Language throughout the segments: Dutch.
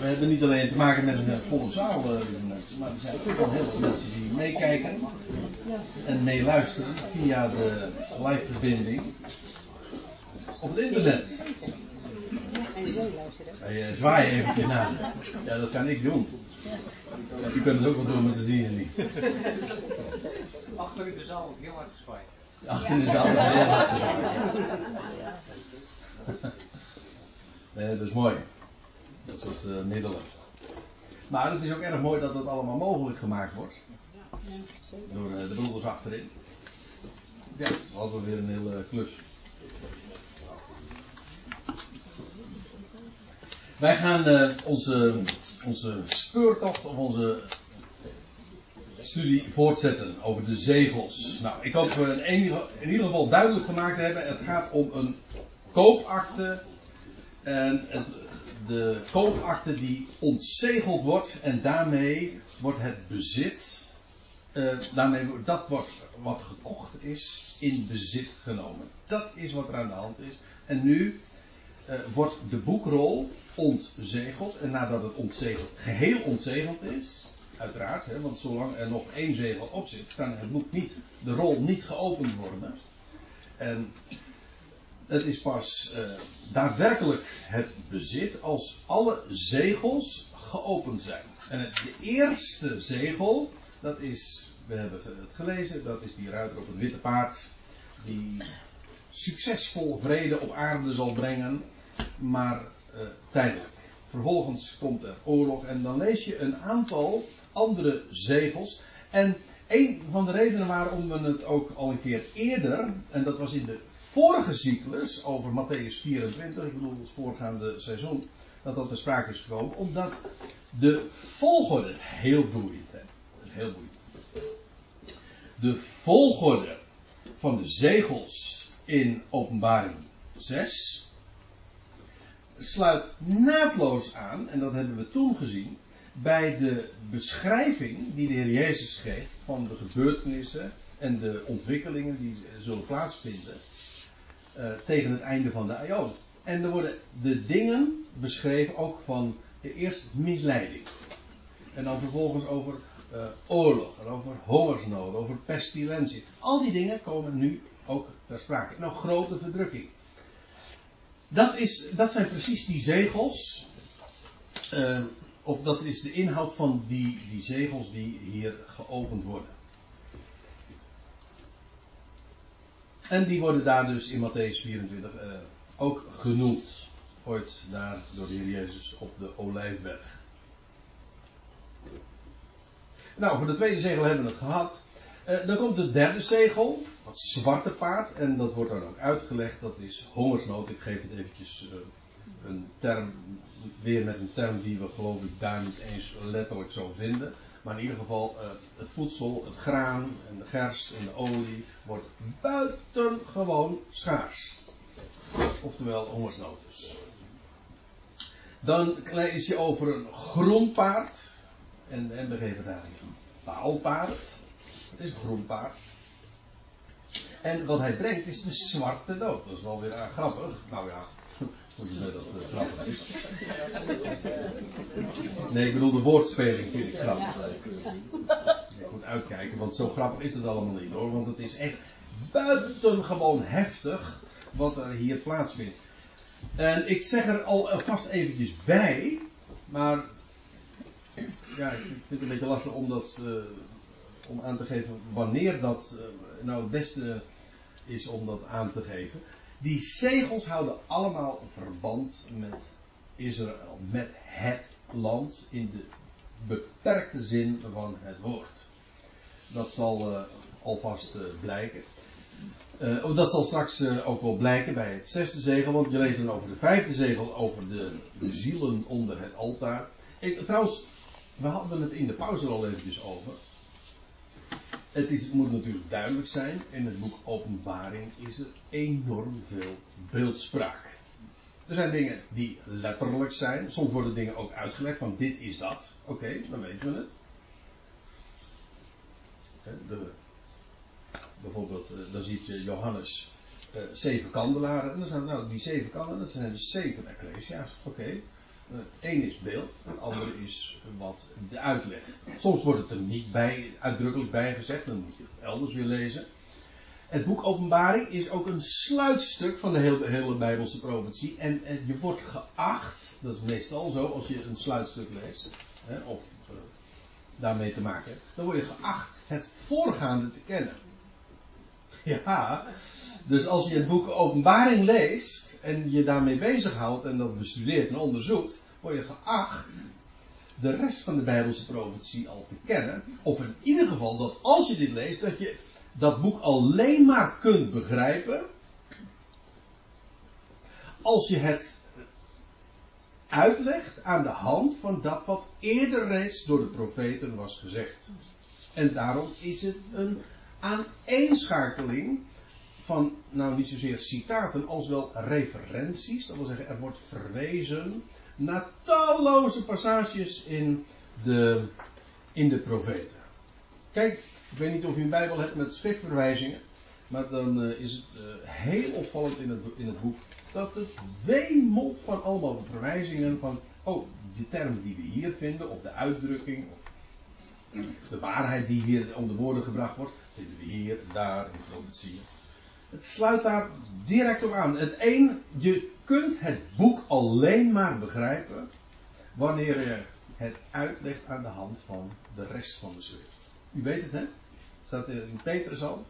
we hebben niet alleen te maken met een volle zaal, uh, mensen, maar er zijn ook wel heel veel mensen die meekijken en meeluisteren via de live verbinding op het internet. Ja, zwaai eventjes na. Ja, dat kan ik doen. U kunt het ook wel doen, maar ze zien het niet. Achter in de zaal wordt heel hard gezwaaid. Achter in de zaal wordt heel hard gezwaaid. Nee, dat is mooi. Dat soort uh, middelen. Maar het is ook erg mooi dat het allemaal mogelijk gemaakt wordt. Door uh, de broeders achterin. Ja, dat is altijd weer een hele klus. Wij gaan uh, onze, onze speurtocht of onze studie voortzetten over de zegels. Nou, ik hoop in, in ieder geval duidelijk gemaakt te hebben: het gaat om een koopakte. En het, de koopakte die ontzegeld wordt en daarmee wordt het bezit, uh, daarmee dat wat gekocht is, in bezit genomen. Dat is wat er aan de hand is. En nu uh, wordt de boekrol ontzegeld. En nadat het ontzegeld, geheel ontzegeld is, uiteraard, hè, want zolang er nog één zegel op zit, kan het boek niet, de rol niet geopend worden. En het is pas uh, daadwerkelijk het bezit als alle zegels geopend zijn. En het, de eerste zegel, dat is, we hebben het gelezen, dat is die ruiter op het witte paard, die succesvol vrede op aarde zal brengen, maar uh, tijdelijk. Vervolgens komt er oorlog en dan lees je een aantal andere zegels. En een van de redenen waarom we het ook al een keer eerder, en dat was in de vorige cyclus over Matthäus 24, ik bedoel het voorgaande seizoen, dat dat ter sprake is gekomen, omdat de volgorde heel boeiend. Hè? Heel boeiend. De volgorde van de zegels in Openbaring 6 sluit naadloos aan, en dat hebben we toen gezien, bij de beschrijving die de Heer Jezus geeft van de gebeurtenissen en de ontwikkelingen die zullen plaatsvinden uh, tegen het einde van de Aion. En er worden de dingen beschreven ook van de eerste misleiding. En dan vervolgens over uh, oorlog, en over hongersnood, over pestilentie. Al die dingen komen nu ook ter sprake. Nou, grote verdrukking. Dat, is, dat zijn precies die zegels. Uh, of dat is de inhoud van die, die zegels die hier geopend worden. En die worden daar dus in Matthäus 24 uh, ook genoemd. Ooit daar door de Heer Jezus op de Olijfberg. Nou, voor de tweede zegel hebben we het gehad. Uh, dan komt de derde zegel, het zwarte paard. En dat wordt dan ook uitgelegd, dat is hongersnood. Ik geef het eventjes uh, een term, weer met een term die we geloof ik daar niet eens letterlijk zo vinden. Maar in ieder geval, uh, het voedsel, het graan en de gers en de olie wordt buitengewoon schaars. Oftewel hongersnood dus. Dan lees je over een groen paard. En, en we geven daar een paalpaard. Het is een groen paard. En wat hij brengt is de zwarte dood. Dat is wel weer uh, grappig. Nou ja, hoe je dat uh, grappig is. Nee, ik bedoel de woordspeling vind ik grappig. Ik moet uitkijken, want zo grappig is het allemaal niet hoor. Want het is echt buitengewoon heftig wat er hier plaatsvindt. En ik zeg er al vast eventjes bij, maar ja, ik vind het een beetje lastig om dat uh, om aan te geven wanneer dat uh, nou het beste is om dat aan te geven. Die zegels houden allemaal verband met Israël, met het land in de beperkte zin van het woord. Dat zal uh, alvast uh, blijken. Uh, dat zal straks ook wel blijken bij het zesde zegel, want je leest dan over de vijfde zegel, over de, zielen onder het altaar. Trouwens, we hadden het in de pauze al eventjes over. Het, is, moet natuurlijk duidelijk zijn, in het boek Openbaring is er enorm veel beeldspraak. Er zijn dingen die letterlijk zijn, soms worden dingen ook uitgelegd van dit is dat. Oké, dan weten we het. De, bijvoorbeeld, dan ziet Johannes uh, zeven kandelaren. En dan zijn nou die zeven kandelaren, dat zijn dus zeven ecclesia's. Oké. Eén is beeld, het andere is wat de uitleg. Soms wordt het er niet bij, uitdrukkelijk bij gezegd, dan moet je het elders weer lezen. Het boek Openbaring is ook een sluitstuk van de hele, hele Bijbelse profetie. En, en, je wordt geacht, dat is meestal zo als je een sluitstuk leest, hè, of uh, daarmee te maken dan word je geacht het voorgaande te kennen. Ja, dus als je het boek Openbaring leest en je daarmee bezighoudt en dat bestudeert en onderzoekt, word je geacht de rest van de Bijbelse profetie al te kennen. Of in ieder geval dat als je dit leest, dat je dat boek alleen maar kunt begrijpen als je het uitlegt aan de hand van dat wat eerder reeds door de profeten was gezegd. En daarom is het een aaneenschakeling van, nou niet zozeer citaten, als wel referenties. Dat wil zeggen, er wordt verwezen naar talloze passages in de, in de profeten. Kijk, ik weet niet of u een Bijbel hebt met schriftverwijzingen, maar dan uh, is het uh, heel opvallend in het, in het boek dat het wemelt van allemaal verwijzingen van, oh, de termen die we hier vinden, of de uitdrukking, of de waarheid die hier onder woorden gebracht wordt, vinden we hier, daar, in de profetieën. Het sluit daar direct op aan. Het een, je kunt het boek alleen maar begrijpen wanneer je het uitlegt aan de hand van de rest van de schrift. U weet het, hè? Staat in Petrus al.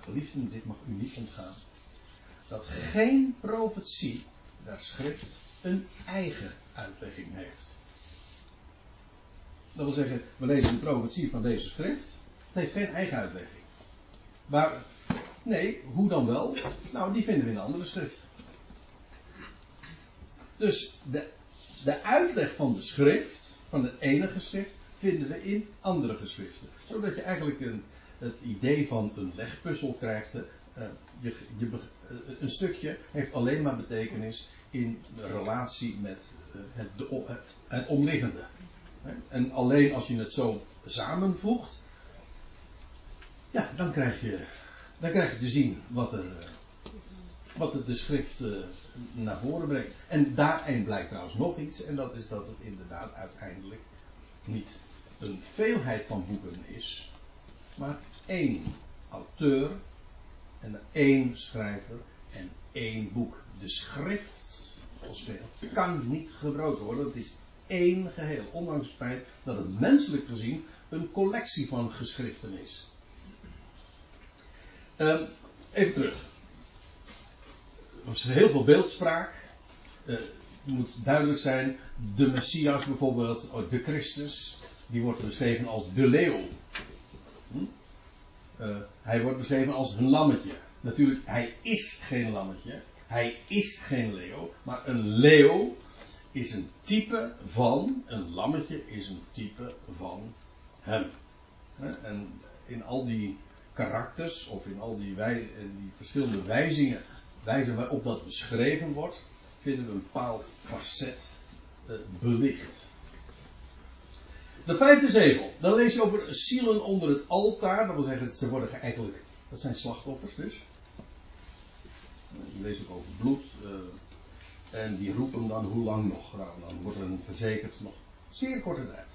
Geliefden, dit mag u niet ontgaan. Dat geen profetie der schrift een eigen uitlegging heeft. Dat wil zeggen, we lezen de profetie van deze schrift. Het heeft geen eigen uitlegging. Maar, nee, hoe dan wel? Nou, die vinden we in andere schrift. Dus de, de uitleg van de schrift, van de enige schrift, vinden we in andere geschriften. Zodat je eigenlijk het idee van een legpuzzel krijgt. Uh, je, je, uh, een stukje heeft alleen maar betekenis in relatie met uh, het, de, het, het omliggende. En alleen als je het zo samenvoegt, ja, dan krijg je, dan krijg je te zien wat er, wat het de schrift naar voren brengt. En daarin blijkt trouwens nog iets, en dat is dat het inderdaad uiteindelijk niet een veelheid van boeken is, maar één auteur en één schrijver en één boek. De schrift als kan niet gebroken worden. Het is één geheel. Ondanks het feit dat het menselijk gezien een collectie van geschriften is. Um, even terug. Er is heel veel beeldspraak. Het moet duidelijk zijn. De Messias bijvoorbeeld, de Christus, die wordt beschreven als de leeuw. Hm? Uh, hij wordt beschreven als een lammetje. Natuurlijk, hij is geen lammetje. Hij is geen leeuw. Maar een leeuw is een type van, een lammetje is een type van hem. En in al die karakters, of in al die, wij, die verschillende wijzingen, wijzen waarop dat beschreven wordt, vinden we een bepaald facet uh, belicht. De vijfde zegel. Dan lees je over zielen onder het altaar. Dat wil zeggen, ze worden eigenlijk, dat zijn slachtoffers dus. Je leest ook over bloed. Uh, en die roepen dan hoe lang nog. Nou, dan wordt er verzekerd nog zeer korte tijd.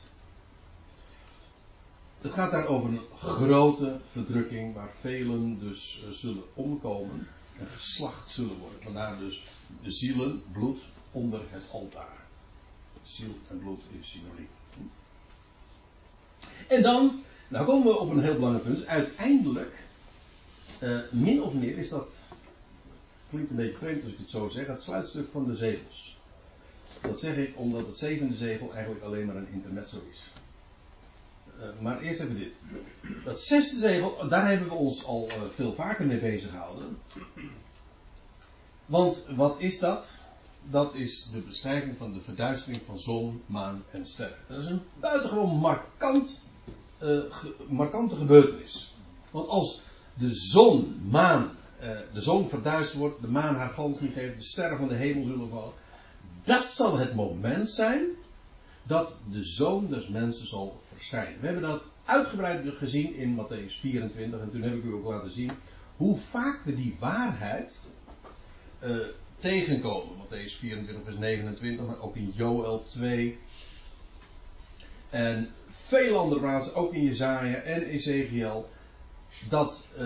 Het gaat daar over een grote verdrukking waar velen dus uh, zullen omkomen en geslacht zullen worden. Vandaar dus de zielen, bloed onder het altaar. Ziel en bloed is synoniem. En dan, nou komen we op een heel belangrijk punt. Uiteindelijk, uh, min of meer is dat klinkt een beetje vreemd als ik het zo zeg, het sluitstuk van de zegels. Dat zeg ik omdat het zevende zegel eigenlijk alleen maar een intermezzo is. Uh, maar eerst even dit. Dat zesde zegel, daar hebben we ons al uh, veel vaker mee bezig gehouden. Want wat is dat? Dat is de beschrijving van de verduistering van zon, maan en sterren. Dat is een buitengewoon markant, ge, markante gebeurtenis. Want als de zon, maan de zon verduisterd wordt, de maan haar glans niet geeft, de sterren van de hemel zullen vallen. Dat zal het moment zijn dat de zoon des mensen zal verschijnen. We hebben dat uitgebreid gezien in Matthäus 24 en toen heb ik u ook laten zien hoe vaak we die waarheid uh, tegenkomen. Matthäus 24, vers 29, maar ook in Joel 2. En veel andere plaatsen, ook in Jezaja en Ezekiel, dat uh,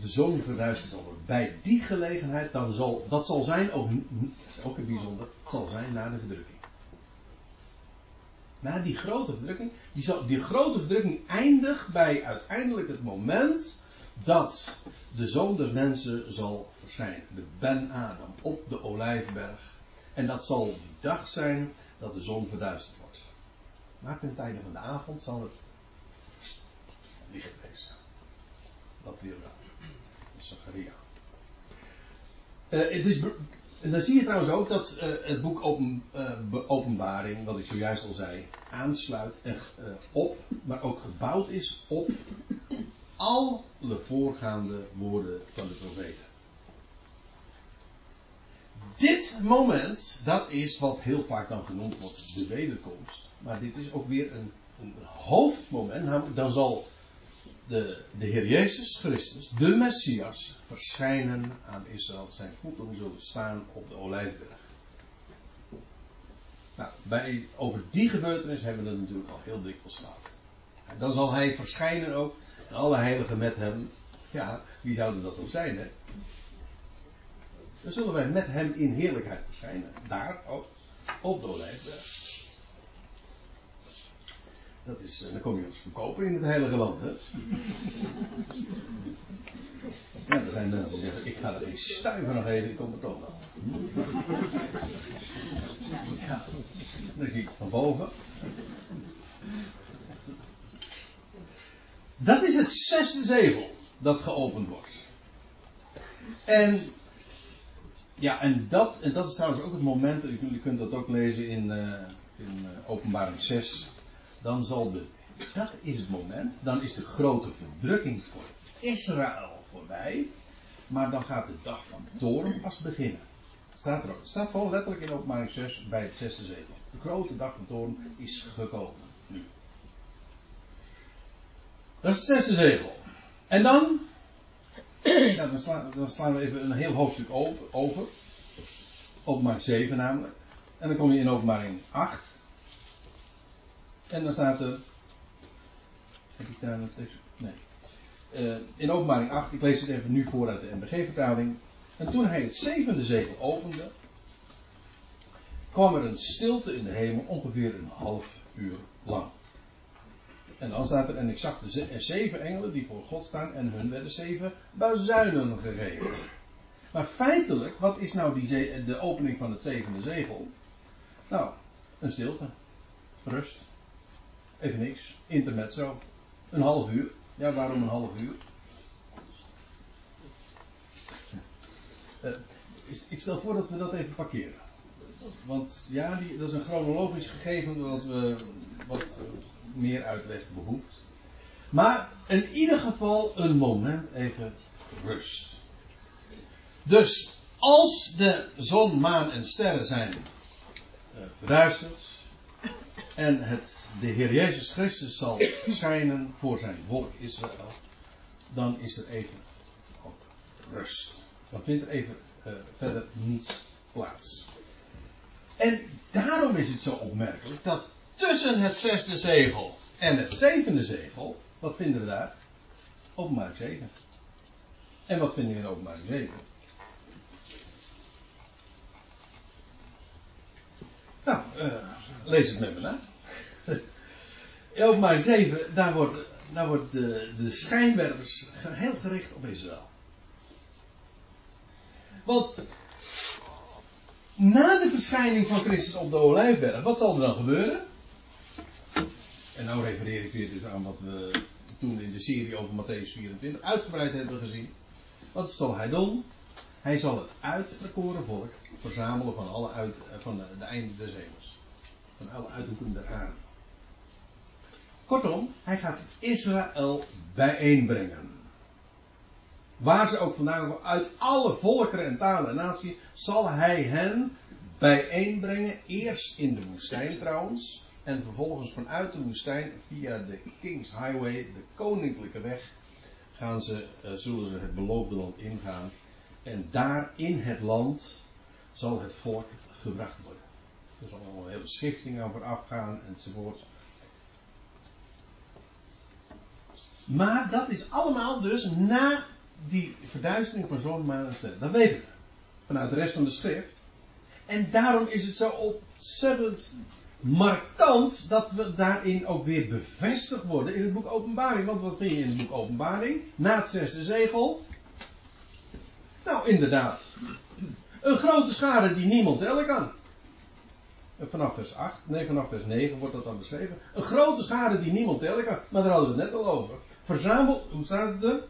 de zon verduisterd zal worden. Bij die gelegenheid, dan zal, dat zal zijn, ook, ook bijzonder, zal zijn na de verdrukking. Na die grote verdrukking, die, die grote verdrukking eindigt bij uiteindelijk het moment dat de zoon der mensen zal verschijnen. De Ben Adam op de olijfberg. En dat zal die dag zijn dat de zon verduisterd wordt. Maar ten tijde van de avond zal het licht wezen. Dat weer wel. Zacharia. Uh, het is, en dan zie je trouwens ook dat uh, het boek open, uh, Openbaring, wat ik zojuist al zei, aansluit en, op, maar ook gebouwd is op alle voorgaande woorden van de profeten. Dit moment, dat is wat heel vaak dan genoemd wordt de wederkomst. Maar dit is ook weer een, een hoofdmoment. Dan zal de, de Heer Jezus Christus, de Messias, verschijnen aan Israël. Zijn voeten zullen staan op de olijfberg. Nou, bij, over die gebeurtenis hebben we het natuurlijk al heel dikwijls gehad. En dan zal hij verschijnen ook. En alle heiligen met hem. Ja, wie zouden dat ook zijn? Dan zullen wij met hem in heerlijkheid verschijnen. Daar ook. Op de olijfberg. Dat is, eh, dan kom je ons verkopen in het heilige land, hè? Ja, er zijn mensen die zeggen, ik ga er geen stuiver nog even, ik kom er toch nog. Ja, dan zie ik het van boven. Dat is het zesde zegel dat geopend wordt. En ja, en dat, en dat is trouwens ook het moment, jullie kunt dat ook lezen in, uh, in uh, openbaring 6 dan zal de, dat is het moment, dan is de grote verdrukking voor Israël voorbij, maar dan gaat de dag van toorn pas beginnen. Staat er ook. Staat gewoon letterlijk in openbaring 6 bij het zesde zegel. De grote dag van toorn is gekomen. Nu. Dat is het zesde zegel. En dan, dan, dan slaan we even een heel hoofdstuk over. Openbaring 7 namelijk. En dan kom je in openbaring 8. En dan staat er. Heb ik daar een tekst? Nee. Uh, in openbaring 8, ik lees het even nu voor uit de NBG-vertaling. En toen hij het zevende zegel opende, kwam er een stilte in de hemel ongeveer een half uur lang. En dan staat er, en ik zag de zeven engelen die voor God staan en hun werden zeven bazuinen gegeven. Maar feitelijk, wat is nou die de opening van het zevende zegel? Nou, een stilte. Rust. Even niks. Intermezzo. Een half uur. Ja, waarom een half uur? Uh, ik stel voor dat we dat even parkeren. Want ja, die, dat is een chronologisch gegeven wat, we, wat meer uitleg behoeft. Maar in ieder geval een moment even rust. Dus als de zon, maan en sterren zijn uh, verduisterd, en het, de Heer Jezus Christus zal schijnen voor zijn volk Israël, dan is er even ook rust. Dan vindt er even uh, verder niets plaats. En daarom is het zo opmerkelijk dat tussen het zesde zegel en het zevende zegel, wat vinden we daar? Openbaring 7. En wat vinden we in openbaring 7? Nou, uh, lees het met me na. In openbaring 7, daar wordt, daar wordt de, de schijnwerpers heel gericht op Israël. Want na de verschijning van Christus op de Olijfberg, wat zal er dan gebeuren? En nou refereer ik weer dus aan wat we toen in de serie over Matthäus 24 uitgebreid hebben gezien. Wat zal hij doen? Hij zal het uitverkoren volk verzamelen van alle uit, van de, de einden des hemels. Van alle uithoeken der aarde. Kortom, hij gaat Israël bijeenbrengen. Waar ze ook vandaan komen, uit alle volkeren en talen en naties, zal hij hen bijeenbrengen. Eerst in de woestijn trouwens. En vervolgens vanuit de woestijn via de King's Highway, de koninklijke weg, gaan ze, uh, zullen ze het beloofde land ingaan. En daar in het land zal het volk gebracht worden. Er zal nog een hele schifting aan vooraf gaan enzovoort. Maar dat is allemaal dus na die verduistering van zon, maan. Dat weten we. Vanuit de rest van de schrift. En daarom is het zo ontzettend markant dat we daarin ook weer bevestigd worden in het boek Openbaring. Want wat vind je in het boek Openbaring? Na het zesde zegel. Nou, inderdaad. Een grote schade die niemand tellen kan. Vanaf vers 8, nee, vanaf vers 9 wordt dat dan beschreven. Een grote schade die niemand tellen kan. Maar daar hadden we het net al over. Verzameld, hoe staat het er?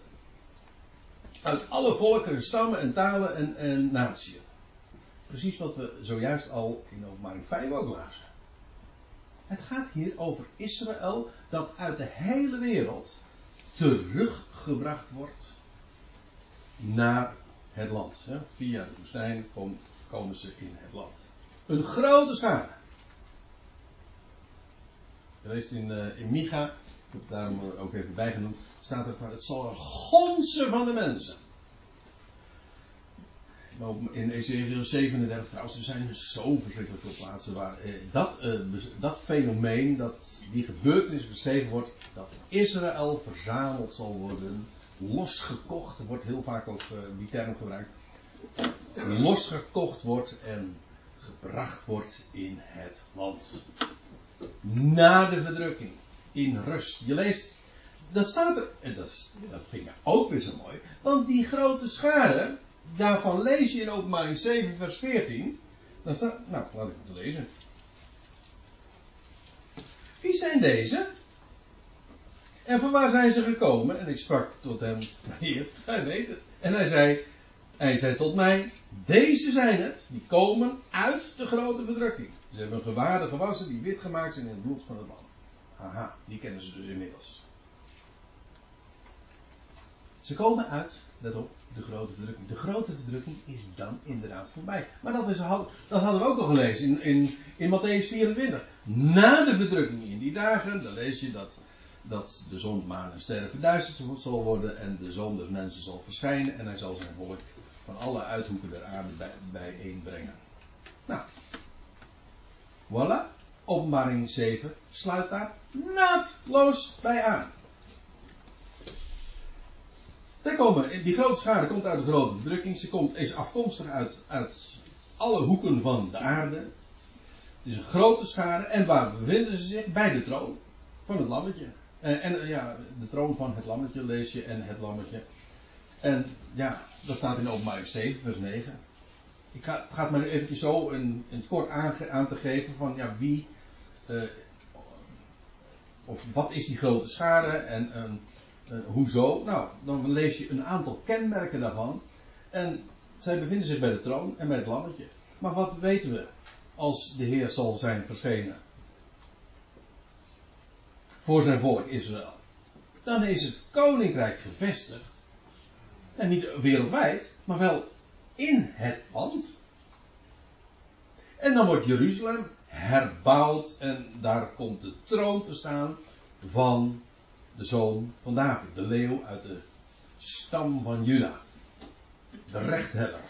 Uit alle volken, stammen en talen en, en naties. Precies wat we zojuist al in openbaring 5 ook lazen. Het gaat hier over Israël dat uit de hele wereld teruggebracht wordt naar het land. Via de woestijn komen ze in het land. Een grote schade. Je leest in, uh, in Micha, ik heb het daarom ook even bijgenoemd, staat er van het zal een gonsen van de mensen. In Ezekiel 37 trouwens, er zijn zo verschrikkelijk veel plaatsen waar eh, dat, eh, dat fenomeen, dat, die gebeurtenis beschreven wordt, dat Israël verzameld zal worden, losgekocht, wordt heel vaak ook eh, die term gebruikt, losgekocht wordt en gebracht wordt in het land. Na de verdrukking, in rust. Je leest, dat staat er, en dat, dat vind ik ook weer zo mooi, want die grote schade, daarvan lees je in openbaring 7 vers 14. Dan staat, nou, laat ik het lezen. Wie zijn deze? En van waar zijn ze gekomen? En ik sprak tot hem, heer, gij weet het. En hij zei, hij zei tot mij, deze zijn het, die komen uit de grote verdrukking. Ze hebben gewaarde gewassen die wit gemaakt zijn in het bloed van het lam. Aha, die kennen ze dus inmiddels. Ze komen uit, let op, de grote verdrukking. De grote verdrukking is dan inderdaad voorbij. Maar dat, is, dat hadden we ook al gelezen in, in, in Matthäus 24. Na de verdrukking in die dagen, dan lees je dat, dat de zon, maan en sterren verduisterd zal worden en de zoon des mensen zal verschijnen en hij zal zijn volk van alle uithoeken der aarde bij, bijeenbrengen. Nou, voilà. Openbaring 7 sluit daar naadloos bij aan. Zij komen, die grote schade komt uit de grote verdrukking. Ze komt, is afkomstig uit, uit alle hoeken van de aarde. Het is een grote schade. En waar bevinden ze zich? Bij de troon van het lammetje. En, en ja, de troon van het lammetje lees je en het lammetje. En ja, dat staat in openbaring 7, vers 9. Ik ga, het gaat maar even zo een, kort aan, te geven van ja, wie. Uh, of wat is die grote schade en uh, hoezo? Nou, dan lees je een aantal kenmerken daarvan. En zij bevinden zich bij de troon en bij het lammetje. Maar wat weten we als de Heer zal zijn verschenen? Voor zijn volk Israël. Dan is het koninkrijk gevestigd en niet wereldwijd, maar wel in het land. En dan wordt Jeruzalem herbouwd en daar komt de troon te staan van de zoon van David, de leeuw uit de stam van Juda. De rechthebber.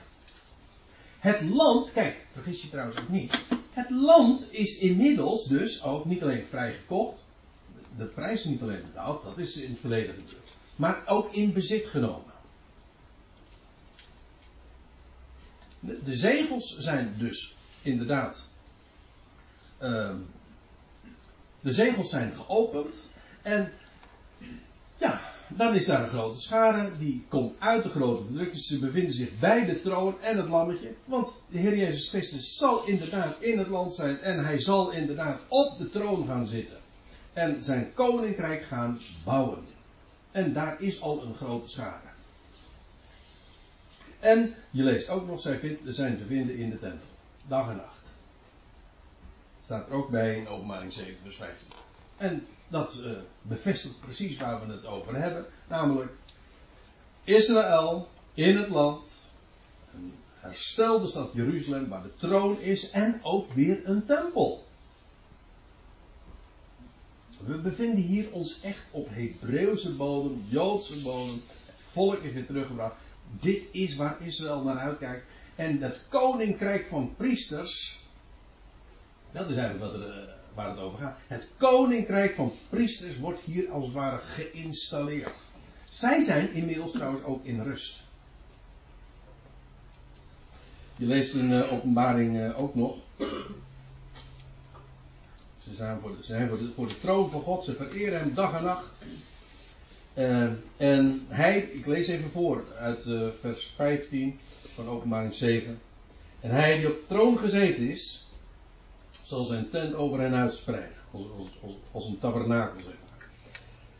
Het land, kijk, vergis je trouwens ook niet. Het land is inmiddels dus ook niet alleen vrijgekocht. De prijs is niet alleen betaald, dat is in het verleden gebeurd. Maar ook in bezit genomen. De zegels zijn dus inderdaad. Uh, de zegels zijn geopend. En ja, dan is daar een grote schade. Die komt uit de grote verdrukking. Ze bevinden zich bij de troon en het lammetje. Want de Heer Jezus Christus zal inderdaad in het land zijn. En hij zal inderdaad op de troon gaan zitten. En zijn koninkrijk gaan bouwen. En daar is al een grote schade. En je leest ook nog, zij vind, zijn te vinden in de tempel. Dag en nacht. Staat er ook bij in openbaring 7 vers 15. En dat uh, bevestigt precies waar we het over hebben. Namelijk Israël in het land. Een herstelde stad Jeruzalem waar de troon is. En ook weer een tempel. We bevinden hier ons echt op Hebreeuwse bodem, Joodse bodem. Het volk is weer teruggebracht Dit is waar Israël naar uitkijkt. En het koninkrijk van priesters. Dat is eigenlijk wat er, eh, waar het over gaat. Het koninkrijk van priesters wordt hier als het ware geïnstalleerd. Zij zijn inmiddels trouwens ook in rust. Je leest in uh, openbaring uh, ook nog. Ze zijn, voor de, zijn voor de troon van God, ze vereren hem dag en nacht. Uh, en hij, ik lees even voor uit vers 15 van openbaring 7. En hij die op de troon gezeten is, zal zijn tent over hen uitspreiden. Als, als, een tabernakel, zeg maar.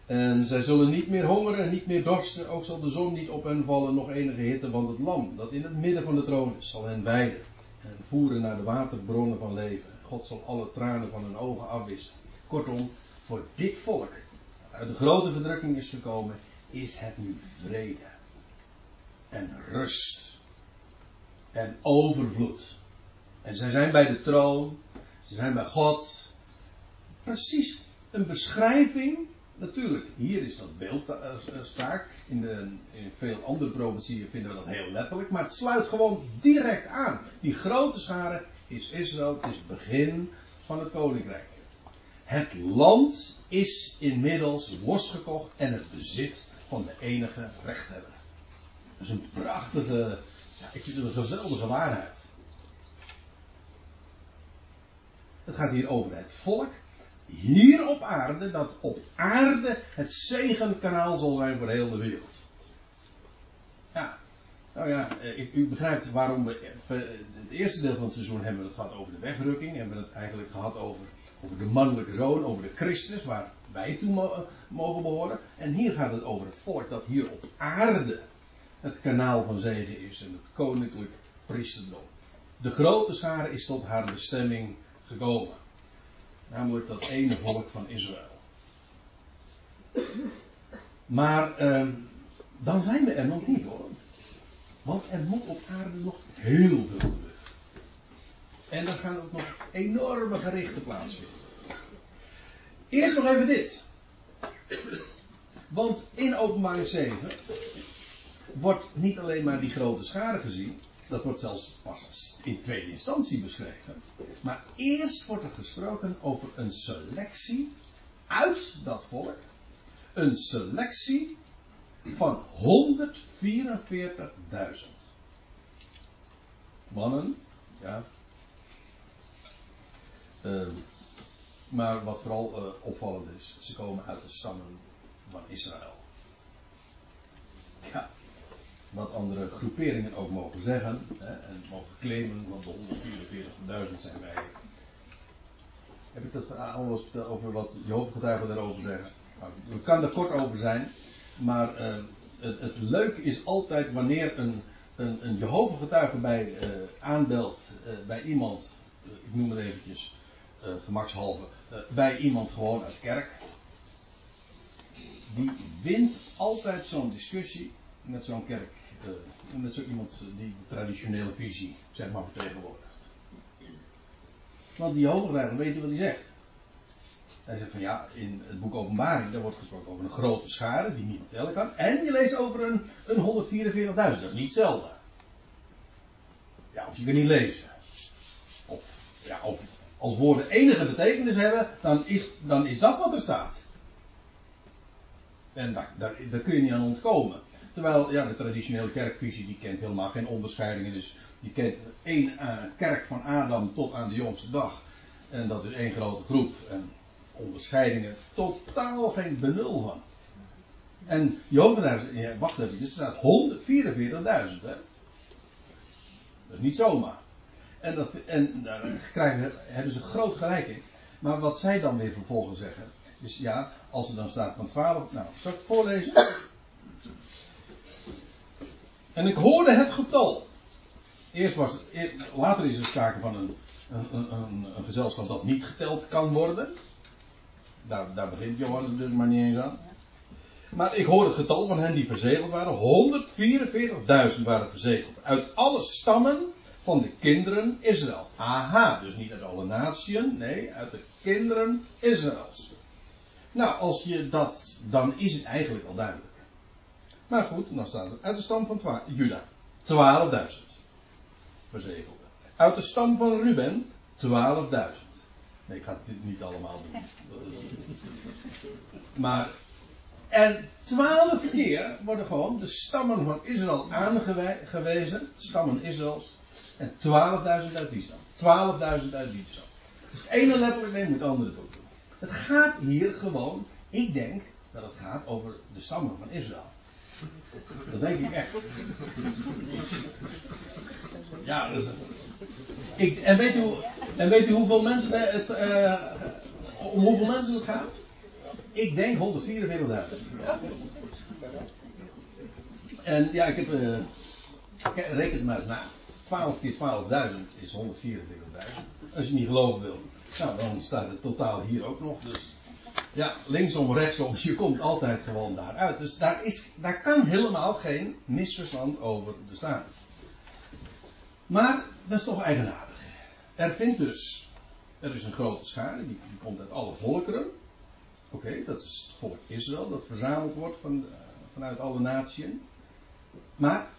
En zij zullen niet meer hongeren en niet meer dorsten. Ook zal de zon niet op hen vallen, nog enige hitte. Want het lam dat in het midden van de troon is, zal hen weiden. En voeren naar de waterbronnen van leven. God zal alle tranen van hun ogen afwissen. Kortom, voor dit volk, uit de grote verdrukking is gekomen, is het nu vrede. En rust. En overvloed. En zij zijn bij de troon. Ze zijn bij God. Precies een beschrijving. Natuurlijk, hier is dat beeldspraak. In, de, in veel andere provincieën vinden we dat heel letterlijk. Maar het sluit gewoon direct aan. Die grote schare is Israël. Het is het begin van het koninkrijk. Het land is inmiddels losgekocht en het bezit van de enige rechthebber. Dat is een prachtige, ja, ik vind het een geweldige waarheid. Het gaat hier over het volk hier op aarde, dat op aarde het zegenkanaal zal zijn voor heel de wereld. Ja, nou ja, eh, u begrijpt waarom we eh, het eerste deel van het seizoen hebben we het gehad over de wegrukking, hebben we het eigenlijk gehad over, over de mannelijke zoon, over de Christus, waar wij toe mogen behoren. En hier gaat het over het volk dat hier op aarde het kanaal van zegen is en het koninklijk priesterdom. De grote schare is tot haar bestemming gekomen. Namelijk dat ene volk van Israël. Maar eh, dan zijn we er nog niet hoor. Want er moet op aarde nog heel veel gebeuren. En er gaan ook nog enorme gerichten plaatsvinden. Eerst nog even dit. Want in openbaring 7 wordt niet alleen maar die grote schade gezien. Dat wordt zelfs pas in tweede instantie beschreven. Maar eerst wordt er gesproken over een selectie uit dat volk. Een selectie van 144.000 mannen. Ja. Uh, maar wat vooral uh, opvallend is, ze komen uit de stammen van Israël. Ja wat andere groeperingen ook mogen zeggen. Hè, en mogen claimen van de 144.000 zijn wij. Heb ik dat allemaal verteld over wat Jehovah-getuigen daarover zeggen? Nou, we kan er kort over zijn. Maar uh, het, het leuke is altijd wanneer een, een, een Jehovah-getuige bij uh, aanbelt uh, bij iemand, ik noem het eventjes gemakshalve, bij iemand gewoon uit kerk. Die wint altijd zo'n discussie met zo'n kerk uh, met zo iemand die de traditionele visie, zeg maar, vertegenwoordigt. Want die hoogrijder weet je wat hij zegt. Hij zegt van ja, in het boek Openbaring, daar wordt gesproken over een grote schade die niemand tellen kan. En je leest over een, een 144.000, dat is niet zelden. Ja, of je kunt niet lezen. Of, ja, of als woorden enige betekenis hebben, dan is, dan is dat wat er staat. En daar, daar, daar kun je niet aan ontkomen. Terwijl ja, de traditionele kerkvisie die kent helemaal geen onderscheidingen. Dus je kent één uh, kerk van Adam tot aan de jongste dag. En dat is één grote groep. En onderscheidingen totaal geen benul van. En Jovenaars, ja, wacht even, dit staat 144.000 hè. Dat is niet zomaar. En, dat, en daar krijgen, hebben ze groot gelijk in. Maar wat zij dan weer vervolgens zeggen, is ja, als er dan staat van 12, nou, zal ik voorlezen? En ik hoorde het getal. Eerst was het, later is er sprake van een, een, een, een gezelschap dat niet geteld kan worden. Daar, daar begint Johannes dus maar niet eens aan. Maar ik hoorde het getal van hen die verzegeld waren. 144.000 waren verzegeld. Uit alle stammen van de kinderen Israëls. Aha, dus niet uit alle natieën. Nee, uit de kinderen Israëls. Nou, als je dat. dan is het eigenlijk al duidelijk. Maar goed, dan staat er uit de stam van twa- Juda 12.000 verzegelde. Uit de stam van Ruben 12.000. Nee, ik ga dit niet allemaal doen. Maar, en twaalf keer worden gewoon de stammen van Israël aangewezen. Stammen Israëls. En 12.000 uit die stam. 12.000 uit die. Dus het ene letterlijk neemt het andere toe. Het gaat hier gewoon, ik denk dat het gaat over de stammen van Israël. Dat denk ik echt. Ja, dat is, ik, en, weet u, en weet u hoeveel mensen het, eh, om hoeveel mensen het gaat? Ik denk 144.000. En ja, ik heb. eh, ik reken maar eens na. 12 keer 12.000 is 144.000. Als je niet geloven wil. Nou, dan staat het totaal hier ook nog. Dus ja, linksom, rechtsom, je komt altijd gewoon daaruit. Dus daar, is, daar kan helemaal geen misverstand over bestaan. Maar dat is toch eigenaardig. Er vindt dus, er is een grote schade, die, die komt uit alle volkeren. Oké, dat is het volk Israël, dat verzameld wordt van, eh, vanuit alle naties. Maar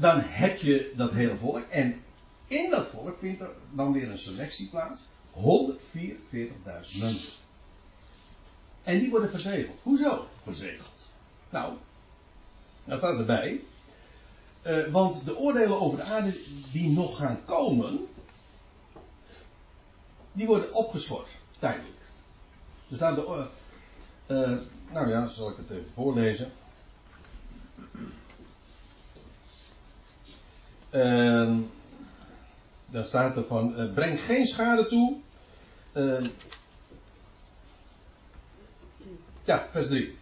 dan heb je dat hele volk en in dat volk vindt er dan weer een selectie plaats. 144.000 mensen. En die worden verzegeld. Hoezo verzegeld? Nou, daar staat erbij. eh, want de oordelen over de aarde die nog gaan komen, die worden opgeschort, tijdelijk. Er staat de. eh, nou ja, zal ik het even voorlezen. Ehm, daar staat er van: eh, breng geen schade toe. Ehm, ja, vers 3.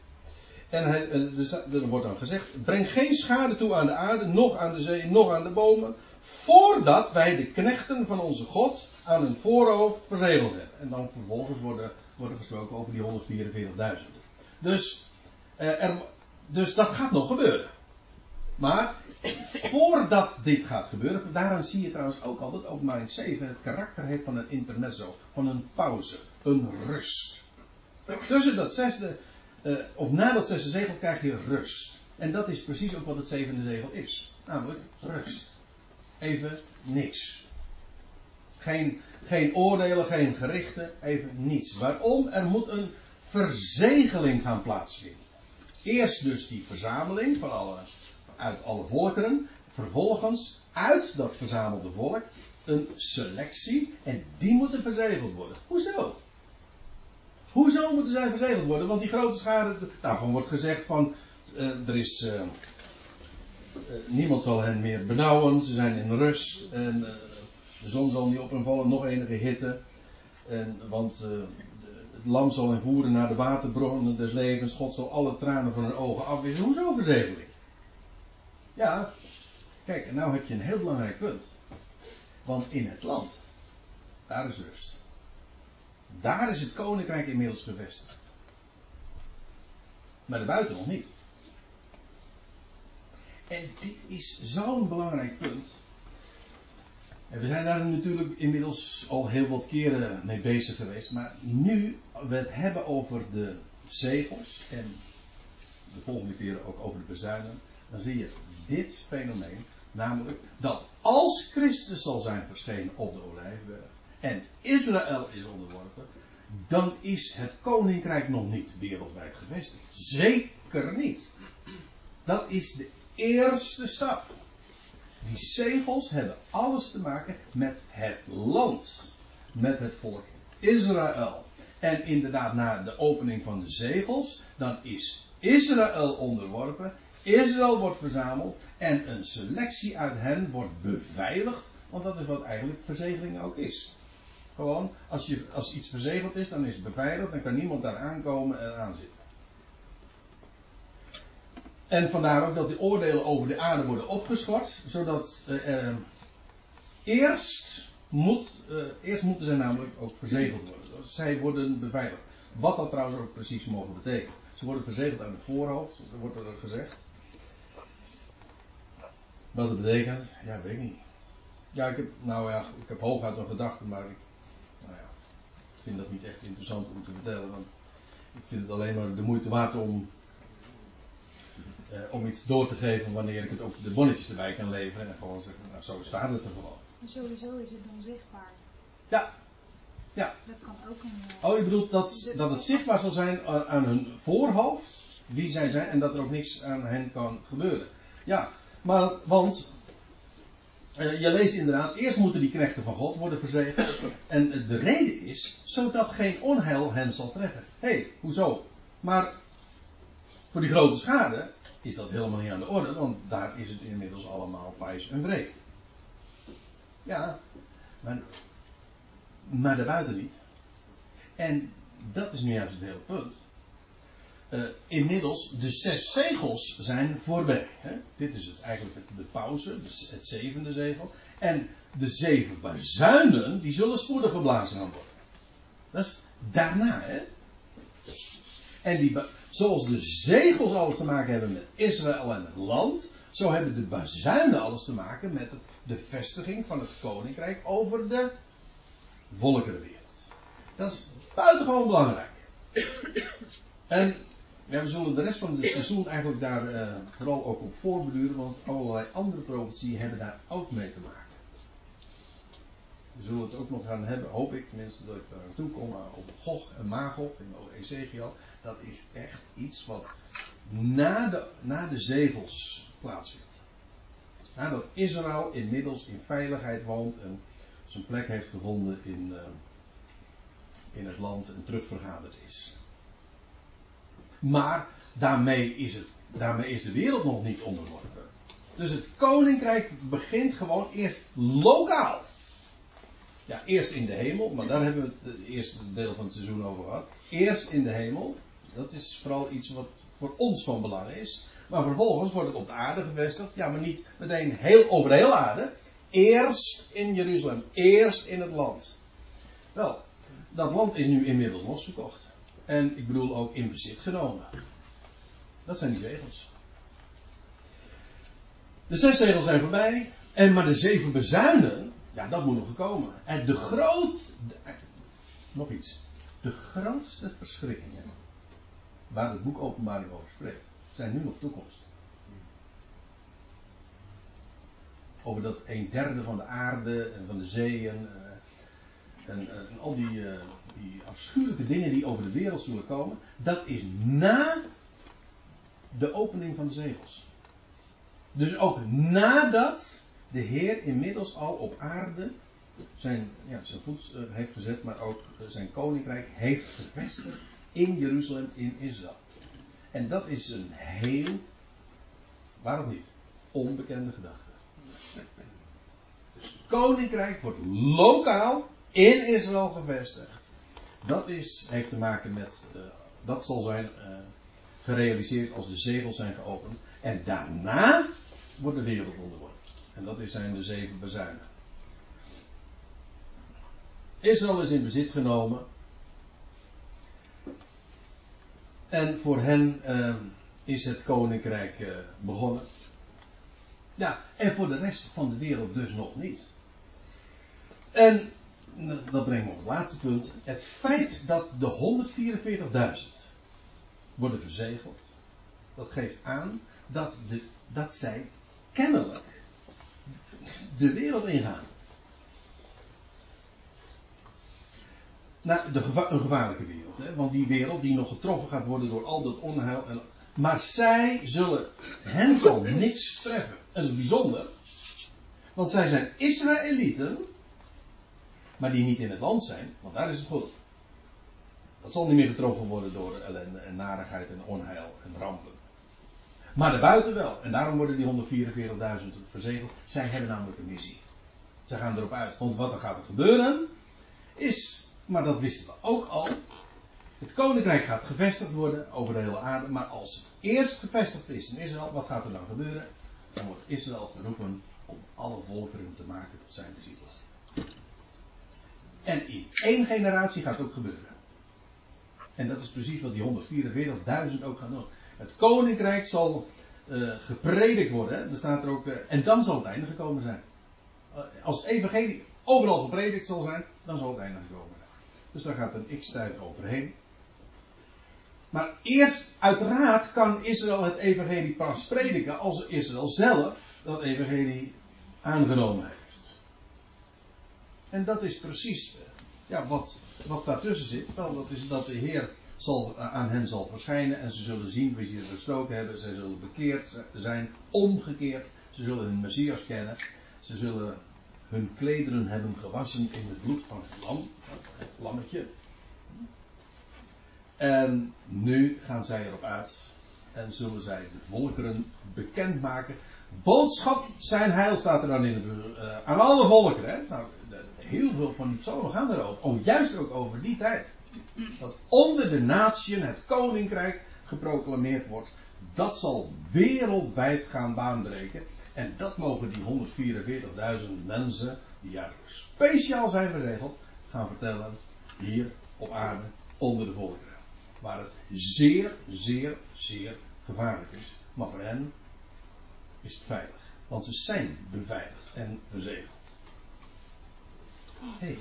En hij, eh, er, wordt dan gezegd: breng geen schade toe aan de aarde, nog aan de zee, nog aan de bomen. Voordat wij de knechten van onze God aan hun voorhoofd verzegeld hebben. En dan vervolgens worden, wordt er gesproken over die 144.000. Dus, eh, dus dat gaat nog gebeuren. Maar voordat dit gaat gebeuren, daaraan zie je trouwens ook al dat openbaring 7 het karakter heeft van een intermezzo, van een pauze, een rust. Tussen dat zesde, eh, of na dat zesde zegel krijg je rust. En dat is precies ook wat het zevende zegel is. Namelijk rust. Even niks. Geen, geen oordelen, geen gerichten, even niets. Waarom? Er moet een verzegeling gaan plaatsvinden. Eerst dus die verzameling van alle, uit alle volkeren. Vervolgens uit dat verzamelde volk een selectie. En die moeten verzegeld worden. Hoezo? Hoezo moeten zij verzegeld worden? Want die grote schade, daarvan wordt gezegd van, eh, er is, eh, eh, niemand zal hen meer benauwen, ze zijn in rust en eh, de zon zal niet op hen vallen, nog enige hitte. En, want het lam zal hen voeren naar de waterbronnen des levens, God zal alle tranen van hun ogen afwissen. Hoezo verzegeling? Ja, kijk, en nou heb je een heel belangrijk punt. Want in het land, daar is rust. Daar is het koninkrijk inmiddels gevestigd. Maar daarbuiten nog niet. En dit is zo'n belangrijk punt. En we zijn daar natuurlijk inmiddels al heel wat keren mee bezig geweest. Maar nu we het hebben over de zegels en de volgende keren ook over de bezuinen. Dan zie je dit fenomeen. Namelijk dat als Christus zal zijn verschenen op de olijfberg. En Israël is onderworpen. Dan is het koninkrijk nog niet wereldwijd gevestigd. Zeker niet. Dat is de eerste stap. Die zegels hebben alles te maken met het land. Met het volk Israël. En inderdaad, na de opening van de zegels, dan is Israël onderworpen. Israël wordt verzameld. En een selectie uit hen wordt beveiligd. Want dat is wat eigenlijk verzegeling ook is. Gewoon, als, je, als iets verzegeld is, dan is het beveiligd. Dan kan niemand daar aankomen en aanzitten. En vandaar ook dat de oordelen over de aarde worden opgeschort. Zodat eh, eh, eerst, moet, eh, eerst moeten zij namelijk ook verzegeld worden. Zij worden beveiligd. Wat dat trouwens ook precies mogen betekenen. Ze worden verzegeld aan het voorhoofd, wordt er gezegd. Wat dat betekent, ja, weet ik niet. Ja, ik heb, nou ja, ik heb hooguit een gedachte, maar ik, nou ja, vind dat niet echt interessant om te vertellen. Want ik vind het alleen maar de moeite waard om eh, om iets door te geven wanneer ik het ook de bonnetjes erbij kan leveren. En gewoon zeggen, nou, zo staat het er gewoon. Maar sowieso is het dan zichtbaar. Ja. Ja. Dat kan ook een. eh, Oh, je bedoelt dat, dat het zichtbaar zal zijn aan aan hun voorhoofd, wie zij zijn, en dat er ook niks aan hen kan gebeuren. Ja, maar, want, eh, je leest inderdaad, eerst moeten die knechten van God worden verzegeld. En de reden is, zodat geen onheil hen zal treffen. Hé, hey, hoezo? Maar, voor die grote schade is dat helemaal niet aan de orde, want daar is het inmiddels allemaal pijs en vrede. Ja, maar, maar daarbuiten niet. En dat is nu juist het hele punt. Eh, inmiddels, de zes zegels zijn voorbij. Hè? Dit is het, eigenlijk de pauze, dus het zevende zegel. En de zeven bazuinen, die zullen spoedig geblazen gaan worden. Dat is daarna, hè. En die, zoals de zegels alles te maken hebben met Israël en het land, zo hebben de bazuinen alles te maken met het, de vestiging van het koninkrijk over de volkerenwereld. Dat is buitengewoon belangrijk. En ja, we zullen de rest van het seizoen eigenlijk daar eh, vooral ook op voorbeduren, want allerlei andere profetieën hebben daar ook mee te maken. We zullen het ook nog gaan hebben, hoop ik tenminste dat ik daar aan toe kom, eh, over Gog en Magog in Ezekiel. Dat is echt iets wat na de, na de zegels plaatsvindt. Nadat Israël inmiddels in veiligheid woont en zijn plek heeft gevonden in, eh, in het land en terugvergaderd is. Maar daarmee is, het, daarmee is de wereld nog niet onderworpen. Dus het koninkrijk begint gewoon eerst lokaal. Ja, eerst in de hemel, maar daar hebben we het eerste deel van het seizoen over gehad. Eerst in de hemel. Dat is vooral iets wat voor ons van belang is. Maar vervolgens wordt het op de aarde gevestigd. Ja, maar niet meteen heel over de hele aarde. Eerst in Jeruzalem. Eerst in het land. Wel, dat land is nu inmiddels losgekocht. En ik bedoel ook in bezit genomen. Dat zijn die zegels. De zes zegels zijn voorbij. En maar de zeven bezuinen, ja, dat moet nog komen. En de groot. nog iets. De grootste verschrikkingen. Waar het boek Openbaring over spreekt, zijn nu nog toekomst. Over dat een derde van de aarde en van de zeeën. eh, en, eh, en al die, eh, die afschuwelijke dingen die over de wereld zullen komen. Dat is na de opening van de zegels. Dus ook nadat de Heer inmiddels al op aarde zijn, ja, zijn voet eh, heeft gezet, maar ook eh, zijn koninkrijk heeft gevestigd in Jeruzalem, in Israël. En dat is een heel, waarom niet, onbekende gedachte. Dus het koninkrijk wordt lokaal in Israël gevestigd. Dat is, heeft te maken met, eh, dat zal zijn eh, gerealiseerd als de zegels zijn geopend. En daarna wordt de wereld onderworpen. En dat zijn de zeven bezuinen. Israël is in bezit genomen. En voor hen eh, is het koninkrijk begonnen. Ja, en voor de rest van de wereld dus nog niet. En dat brengt me op het laatste punt. Het feit dat de 144.000 worden verzegeld, dat geeft aan dat, de, dat zij kennelijk de wereld ingaan. Nou, de een gevaarlijke wereld. Hè? Want die wereld die nog getroffen gaat worden door al dat onheil. En, maar zij zullen, hen zal niks treffen. Dat is bijzonder. Want zij zijn Israëlieten. Maar die niet in het land zijn. Want daar is het goed. Dat zal niet meer getroffen worden door ellende en narigheid en onheil en rampen. Maar daarbuiten wel. En daarom worden die 144.000 verzegeld. Zij hebben namelijk een missie. Zij gaan erop uit. Want wat er gaat gebeuren is, maar dat wisten we ook al. Het koninkrijk gaat gevestigd worden over de hele aarde. Maar als het eerst gevestigd is in Israël, wat gaat er dan gebeuren? Dan wordt Israël geroepen om alle volkeren te maken tot zijn discipels. En in één generatie gaat het ook gebeuren. En dat is precies wat die 144.000 ook gaan doen. Het koninkrijk zal uh, gepredikt worden. Er staat er ook, uh, en dan zal het einde gekomen zijn. Uh, als het evangelie overal gepredikt zal zijn, dan zal het einde gekomen zijn. Dus daar gaat een x tijd overheen. Maar eerst, uiteraard, kan Israël het evangelie pas prediken als Israël zelf dat evangelie aangenomen heeft. En dat is precies eh, ja, wat, wat daartussen zit. Wel, dat is dat de Heer zal, eh, aan hen zal verschijnen en ze zullen zien wie ze verstoken hebben. Zij zullen bekeerd zijn, omgekeerd. Ze zullen hun Messias kennen. Ze zullen hun klederen hebben gewassen in het bloed van het lam, lammetje. En nu gaan zij erop uit en zullen zij de volkeren bekendmaken. Boodschap zijn heil staat er dan in de, uh, aan alle volkeren. Hè? Nou, heel veel van die psalmen gaan erover. Oh, juist ook over die tijd. Dat onder de natieën het koninkrijk geproclameerd wordt. Dat zal wereldwijd gaan baanbreken. En dat mogen die 144.000 mensen, die ja speciaal zijn verzegeld, gaan vertellen hier op aarde onder de volkeren. Waar het zeer, zeer, zeer gevaarlijk is. Maar voor hen is het veilig. Want ze zijn beveiligd en verzegeld. Hé, hey,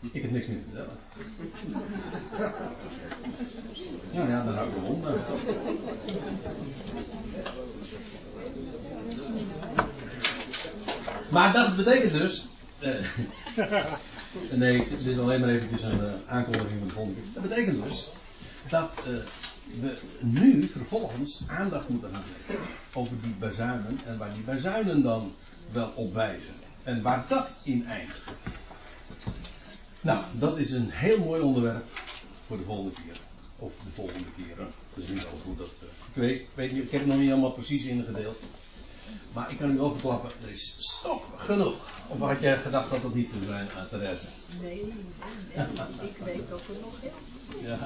ik heb niks meer te vertellen. Nou ja, dan hou ik de. Maar dat betekent dus. Uh, nee, dit is alleen maar eventjes een uh, aankondiging van de volgende. Dat betekent dus dat uh, we nu vervolgens aandacht moeten gaan geven over die bazuinen en waar die bazuinen dan wel op wijzen. En waar dat in eindigt. Nou, dat is een heel mooi onderwerp voor de volgende keer. Of de volgende keer. Dat is niet goed dat. Uh, ik, weet, ik weet niet, ik heb het nog niet allemaal precies ingedeeld. Maar ik kan u wel verklappen, er is stof genoeg. Of had jij gedacht dat dat niet zou zijn, uh, Therese? Nee, nee, nee. ik weet dat er nog heel Ja.